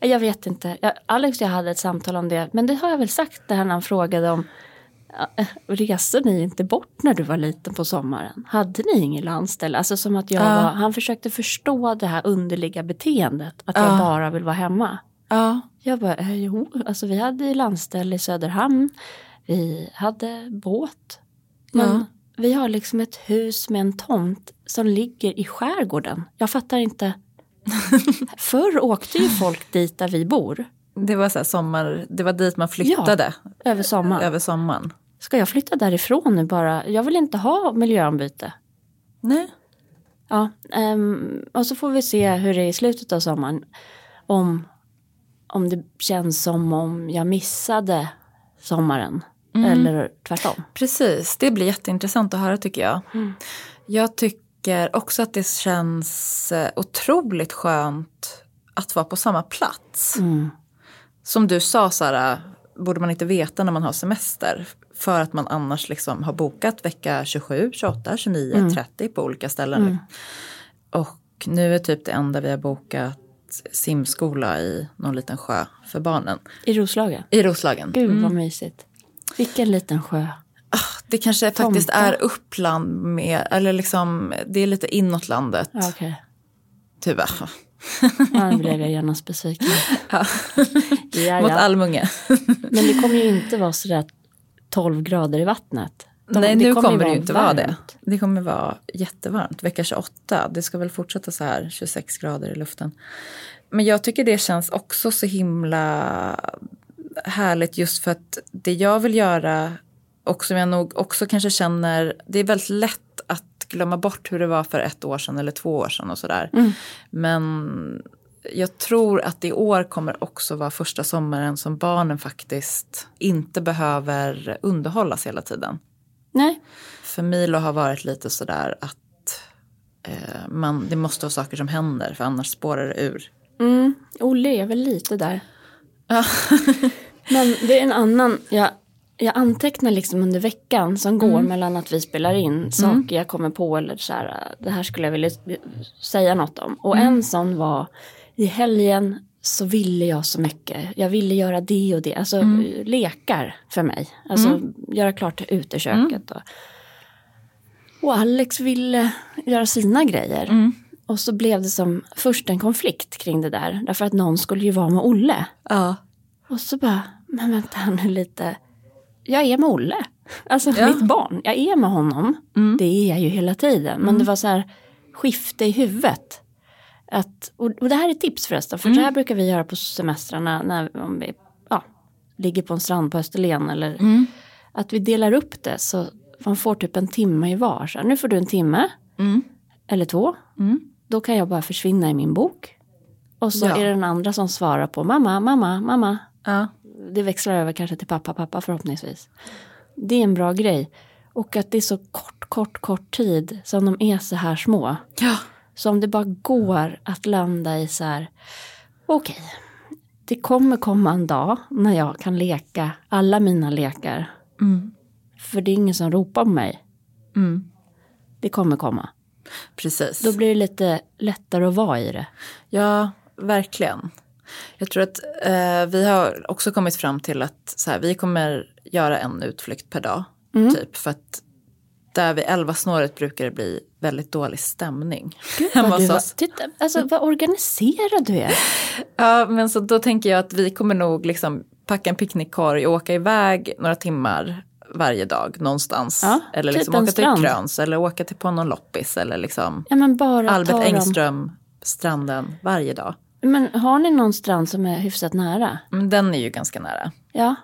jag vet inte, Alex och jag hade ett samtal om det, men det har jag väl sagt det här när han frågade om Reste ni inte bort när du var liten på sommaren? Hade ni ingen landställe? Alltså som att jag ja. var, han försökte förstå det här underliga beteendet. Att ja. jag bara vill vara hemma. Ja. Jag bara, eh, jo, alltså vi hade landställe i Söderhamn. Vi hade båt. Men ja. vi har liksom ett hus med en tomt som ligger i skärgården. Jag fattar inte. Förr åkte ju folk dit där vi bor. Det var så sommar, det var dit man flyttade. Ja, över sommaren. Över sommaren. Ska jag flytta därifrån nu bara? Jag vill inte ha miljöombyte. Nej. Ja, um, och så får vi se hur det är i slutet av sommaren. Om, om det känns som om jag missade sommaren. Mm. Eller tvärtom. Precis, det blir jätteintressant att höra tycker jag. Mm. Jag tycker också att det känns eh, otroligt skönt att vara på samma plats. Mm. Som du sa Sara, borde man inte veta när man har semester. För att man annars liksom har bokat vecka 27, 28, 29, mm. 30 på olika ställen. Mm. Och nu är typ det enda vi har bokat simskola i någon liten sjö för barnen. I Roslagen? I Roslagen. Gud vad mm. mysigt. Vilken liten sjö. Ah, det kanske Tomta. faktiskt är Uppland med, eller liksom, det är lite inåt landet. Okay. Tyvärr. Nu blev jag genast besviken. Ja. ja, Mot Almunge. Men det kommer ju inte vara sådär 12 grader i vattnet. De, Nej, nu kommer, kommer det ju inte varmt. vara det. Det kommer vara jättevarmt. Vecka 28, det ska väl fortsätta så här 26 grader i luften. Men jag tycker det känns också så himla härligt just för att det jag vill göra och som jag nog också kanske känner, det är väldigt lätt att glömma bort hur det var för ett år sedan eller två år sedan och sådär. Mm. Men jag tror att i år kommer också vara första sommaren som barnen faktiskt inte behöver underhållas hela tiden. Nej. För Milo har varit lite sådär att eh, man, det måste vara saker som händer för annars spårar det ur. Mm. Olle är väl lite där. Men det är en annan, jag, jag antecknar liksom under veckan som går mm. mellan att vi spelar in mm. saker jag kommer på eller så här, det här skulle jag vilja säga något om. Och mm. en sån var i helgen så ville jag så mycket. Jag ville göra det och det, alltså mm. lekar för mig. Alltså mm. göra klart uteköket. Och, och Alex ville göra sina grejer. Mm. Och så blev det som först en konflikt kring det där. Därför att någon skulle ju vara med Olle. Ja. Och så bara, men vänta här nu lite. Jag är med Olle. Alltså ja. mitt barn, jag är med honom. Mm. Det är jag ju hela tiden. Men mm. det var så här skifte i huvudet. Att, och, och det här är tips förresten, för mm. så här brukar vi göra på semestrarna när om vi ja, ligger på en strand på Österlen. Eller, mm. Att vi delar upp det så man får typ en timme i var. Så här, nu får du en timme, mm. eller två. Mm. Då kan jag bara försvinna i min bok. Och så ja. är det den andra som svarar på mamma, mamma, mamma. Ja. Det växlar över kanske till pappa, pappa förhoppningsvis. Det är en bra grej. Och att det är så kort, kort, kort tid som de är så här små. Ja. Så om det bara går att landa i så här, okej, okay, det kommer komma en dag när jag kan leka alla mina lekar. Mm. För det är ingen som ropar på mig. Mm. Det kommer komma. Precis. Då blir det lite lättare att vara i det. Ja, verkligen. Jag tror att eh, vi har också kommit fram till att så här, vi kommer göra en utflykt per dag. Mm. Typ, för att där vid elvasnåret brukar det bli väldigt dålig stämning. Gud, vad du var, titta, alltså, vad organiserad du är. ja, men så då tänker jag att vi kommer nog liksom packa en picknickkorg och åka iväg några timmar varje dag någonstans. Ja, eller typ liksom åka strand. till Kröns eller åka till på någon loppis eller liksom ja, men bara Albert Engström stranden varje dag. Men har ni någon strand som är hyfsat nära? Men den är ju ganska nära. Ja.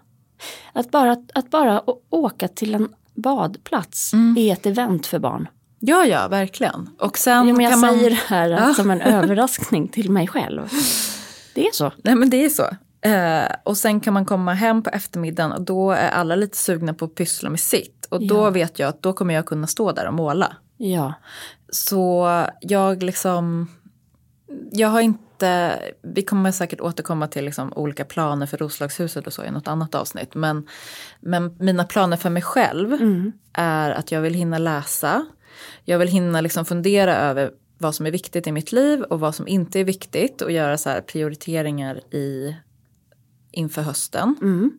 Att bara, att bara åka till en badplats mm. är ett event för barn. Ja, ja, verkligen. Och sen jo, men jag kan säger man... det här ja. som en överraskning till mig själv. Det är så. Nej, men det är så. Eh, och sen kan man komma hem på eftermiddagen och då är alla lite sugna på att pyssla med sitt. Och då ja. vet jag att då kommer jag kunna stå där och måla. Ja. Så jag liksom, jag har inte, vi kommer säkert återkomma till liksom olika planer för Roslagshuset och så i något annat avsnitt. Men, men mina planer för mig själv mm. är att jag vill hinna läsa. Jag vill hinna liksom fundera över vad som är viktigt i mitt liv och vad som inte är viktigt och göra så prioriteringar i, inför hösten. Mm.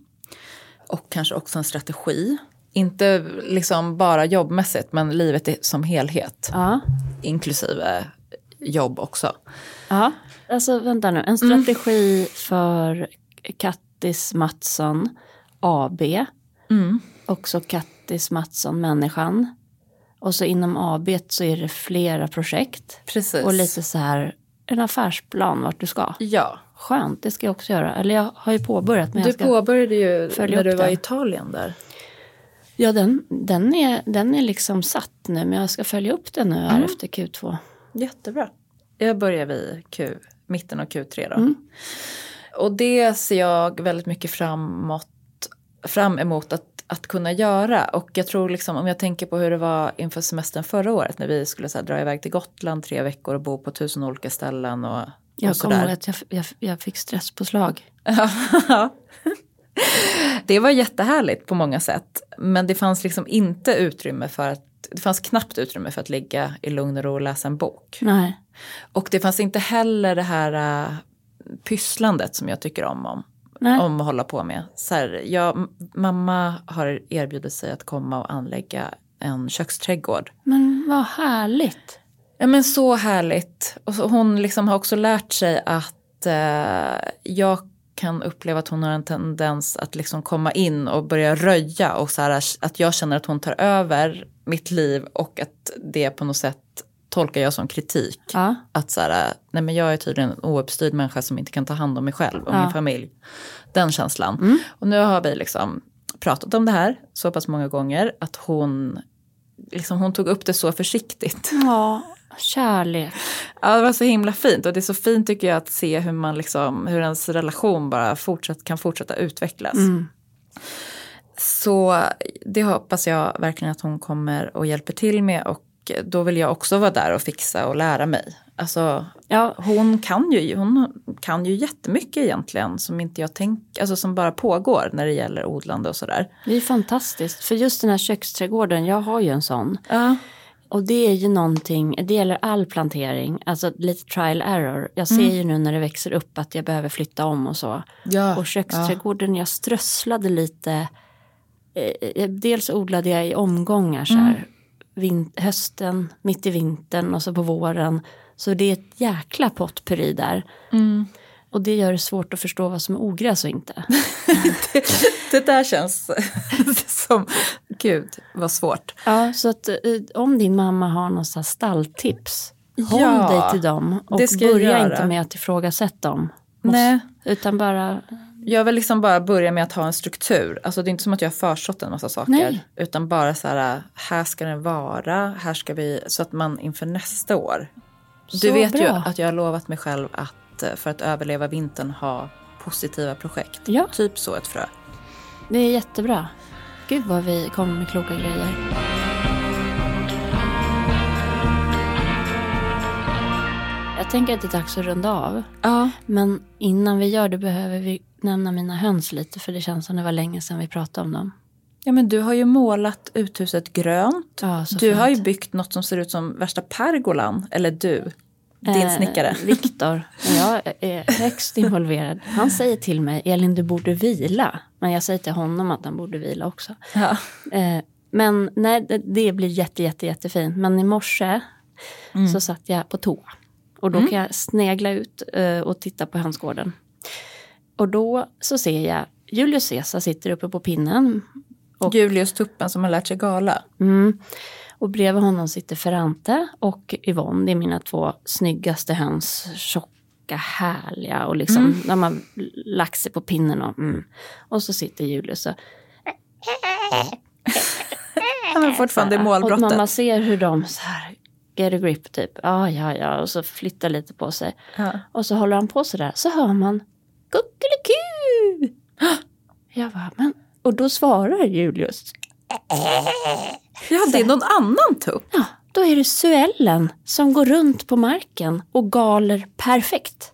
Och kanske också en strategi. Inte liksom bara jobbmässigt men livet som helhet. Ja. Inklusive jobb också. Ja, alltså vänta nu. En strategi mm. för Kattis Mattsson AB. Mm. Också Kattis Mattsson Människan. Och så inom AB så är det flera projekt. Precis. Och lite så här en affärsplan vart du ska. Ja. Skönt, det ska jag också göra. Eller jag har ju påbörjat. Men du jag ska påbörjade ju när du var i Italien där. Ja, den, den, är, den är liksom satt nu. Men jag ska följa upp den nu här mm. efter Q2. Jättebra. Jag börjar vid Q, mitten av Q3 då. Mm. Och det ser jag väldigt mycket framåt, fram emot att att kunna göra. Och jag tror liksom om jag tänker på hur det var inför semestern förra året när vi skulle här, dra iväg till Gotland tre veckor och bo på tusen olika ställen. Och, och jag kommer ihåg att jag, jag, jag fick stresspåslag. det var jättehärligt på många sätt. Men det fanns liksom inte utrymme för att det fanns knappt utrymme för att ligga i lugn och ro och läsa en bok. Nej. Och det fanns inte heller det här uh, pysslandet som jag tycker om. om Nej. om att hålla på med. Så här, jag, mamma har erbjudit sig att komma och anlägga en köksträdgård. Men vad härligt. Ja men så härligt. Och så, hon liksom har också lärt sig att eh, jag kan uppleva att hon har en tendens att liksom komma in och börja röja och så här, att jag känner att hon tar över mitt liv och att det på något sätt tolkar jag som kritik. Ja. Att så här, nej men jag är tydligen en ouppstyrd människa som inte kan ta hand om mig själv och ja. min familj. Den känslan. Mm. Och nu har vi liksom pratat om det här så pass många gånger att hon, liksom, hon tog upp det så försiktigt. Ja, kärlek. Ja, det var så himla fint och det är så fint tycker jag att se hur man liksom, hur ens relation bara fortsatt, kan fortsätta utvecklas. Mm. Så det hoppas jag verkligen att hon kommer och hjälper till med och då vill jag också vara där och fixa och lära mig. Alltså, ja, hon, kan ju, hon kan ju jättemycket egentligen som inte jag tänker, alltså som bara pågår när det gäller odlande och sådär. Det är fantastiskt, för just den här köksträdgården, jag har ju en sån. Ja. Och det är ju någonting, det gäller all plantering, alltså lite trial error. Jag ser mm. ju nu när det växer upp att jag behöver flytta om och så. Ja, och köksträdgården, ja. jag strösslade lite, eh, eh, dels odlade jag i omgångar så här. Mm hösten, mitt i vintern och så på våren. Så det är ett jäkla potpurri där. Mm. Och det gör det svårt att förstå vad som är ogräs och inte. det, det, där känns som, gud vad svårt. Ja, så att eh, om din mamma har någon stalltips, håll ja, dig till dem och börja inte med att ifrågasätta dem. Nej. Utan bara jag vill liksom bara börja med att ha en struktur. Alltså det är inte som att jag har försått en massa saker. Nej. Utan bara så här, här ska den vara, här ska vi, så att man inför nästa år. Så du vet bra. ju att jag har lovat mig själv att eh, för att överleva vintern ha positiva projekt. Ja. Typ så ett frö. Det är jättebra. Gud vad vi kommer med kloka grejer. Jag tänker att det är dags att runda av. Ja. Men innan vi gör det behöver vi nämna mina höns lite för det känns som det var länge sedan vi pratade om dem. Ja men du har ju målat uthuset grönt. Ja, du fint. har ju byggt något som ser ut som värsta pergolan. Eller du, din eh, snickare. Viktor, jag är högst involverad. Han säger till mig, Elin du borde vila. Men jag säger till honom att han borde vila också. Ja. Eh, men nej, det, det blir jätte, jätte, jättefint. Men i morse mm. så satt jag på toa. Och då mm. kan jag snegla ut uh, och titta på hönsgården. Och då så ser jag Julius Caesar sitter uppe på pinnen. Och, Julius Tuppen som har lärt sig gala. Mm, och bredvid honom sitter Ferrante och Yvonne. Det är mina två snyggaste höns. Tjocka, härliga och liksom mm. de har lagt sig på pinnen. Och, mm. och så sitter Julius och Han är fortfarande i målbrottet. Och man ser hur de så här get a grip typ. Ja, ja, ja. Och så flyttar lite på sig. Ja. Och så håller han på sådär. Så hör man kuckeliku. Jag bara, men. Och då svarar Julius. Ja, det är någon annan tupp. Ja, då är det suellen som går runt på marken och galer perfekt.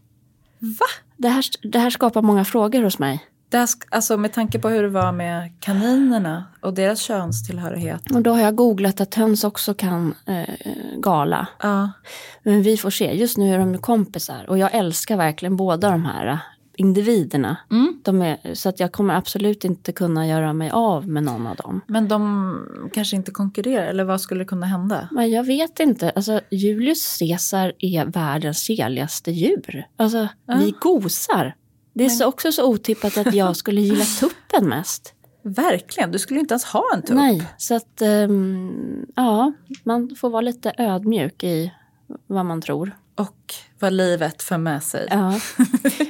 Va? Det här, det här skapar många frågor hos mig. Det alltså med tanke på hur det var med kaninerna och deras könstillhörighet. Och då har jag googlat att höns också kan eh, gala. Ja. Men vi får se. Just nu är de kompisar och jag älskar verkligen båda de här individerna. Mm. De är, så att jag kommer absolut inte kunna göra mig av med någon av dem. Men de kanske inte konkurrerar eller vad skulle kunna hända? Men jag vet inte. Alltså, Julius Caesar är världens keligaste djur. Alltså, ja. vi gosar. Det är Men... också så otippat att jag skulle gilla tuppen mest. Verkligen, du skulle inte ens ha en tupp. Nej, så att um, ja, man får vara lite ödmjuk i vad man tror. Och vad livet för med sig. Ja.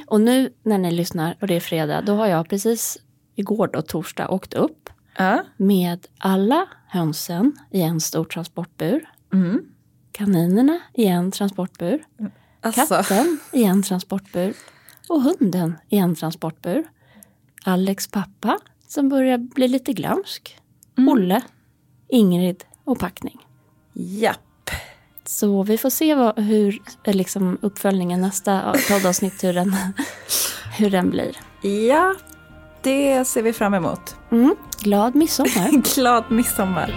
Och nu när ni lyssnar och det är fredag, då har jag precis igår då, torsdag, åkt upp Ja. med alla hönsen i en stor transportbur. Mm. Kaninerna i en transportbur. Alltså, Katten i en transportbur. Och hunden i en transportbur. Alex pappa som börjar bli lite glömsk. Olle, Ingrid och packning. japp. Så vi får se vad, hur eh, liksom, uppföljningen nästa poddavsnitt hur den, hur den blir. Ja, det ser vi fram emot. Mm. Glad midsommar! Glad midsommar.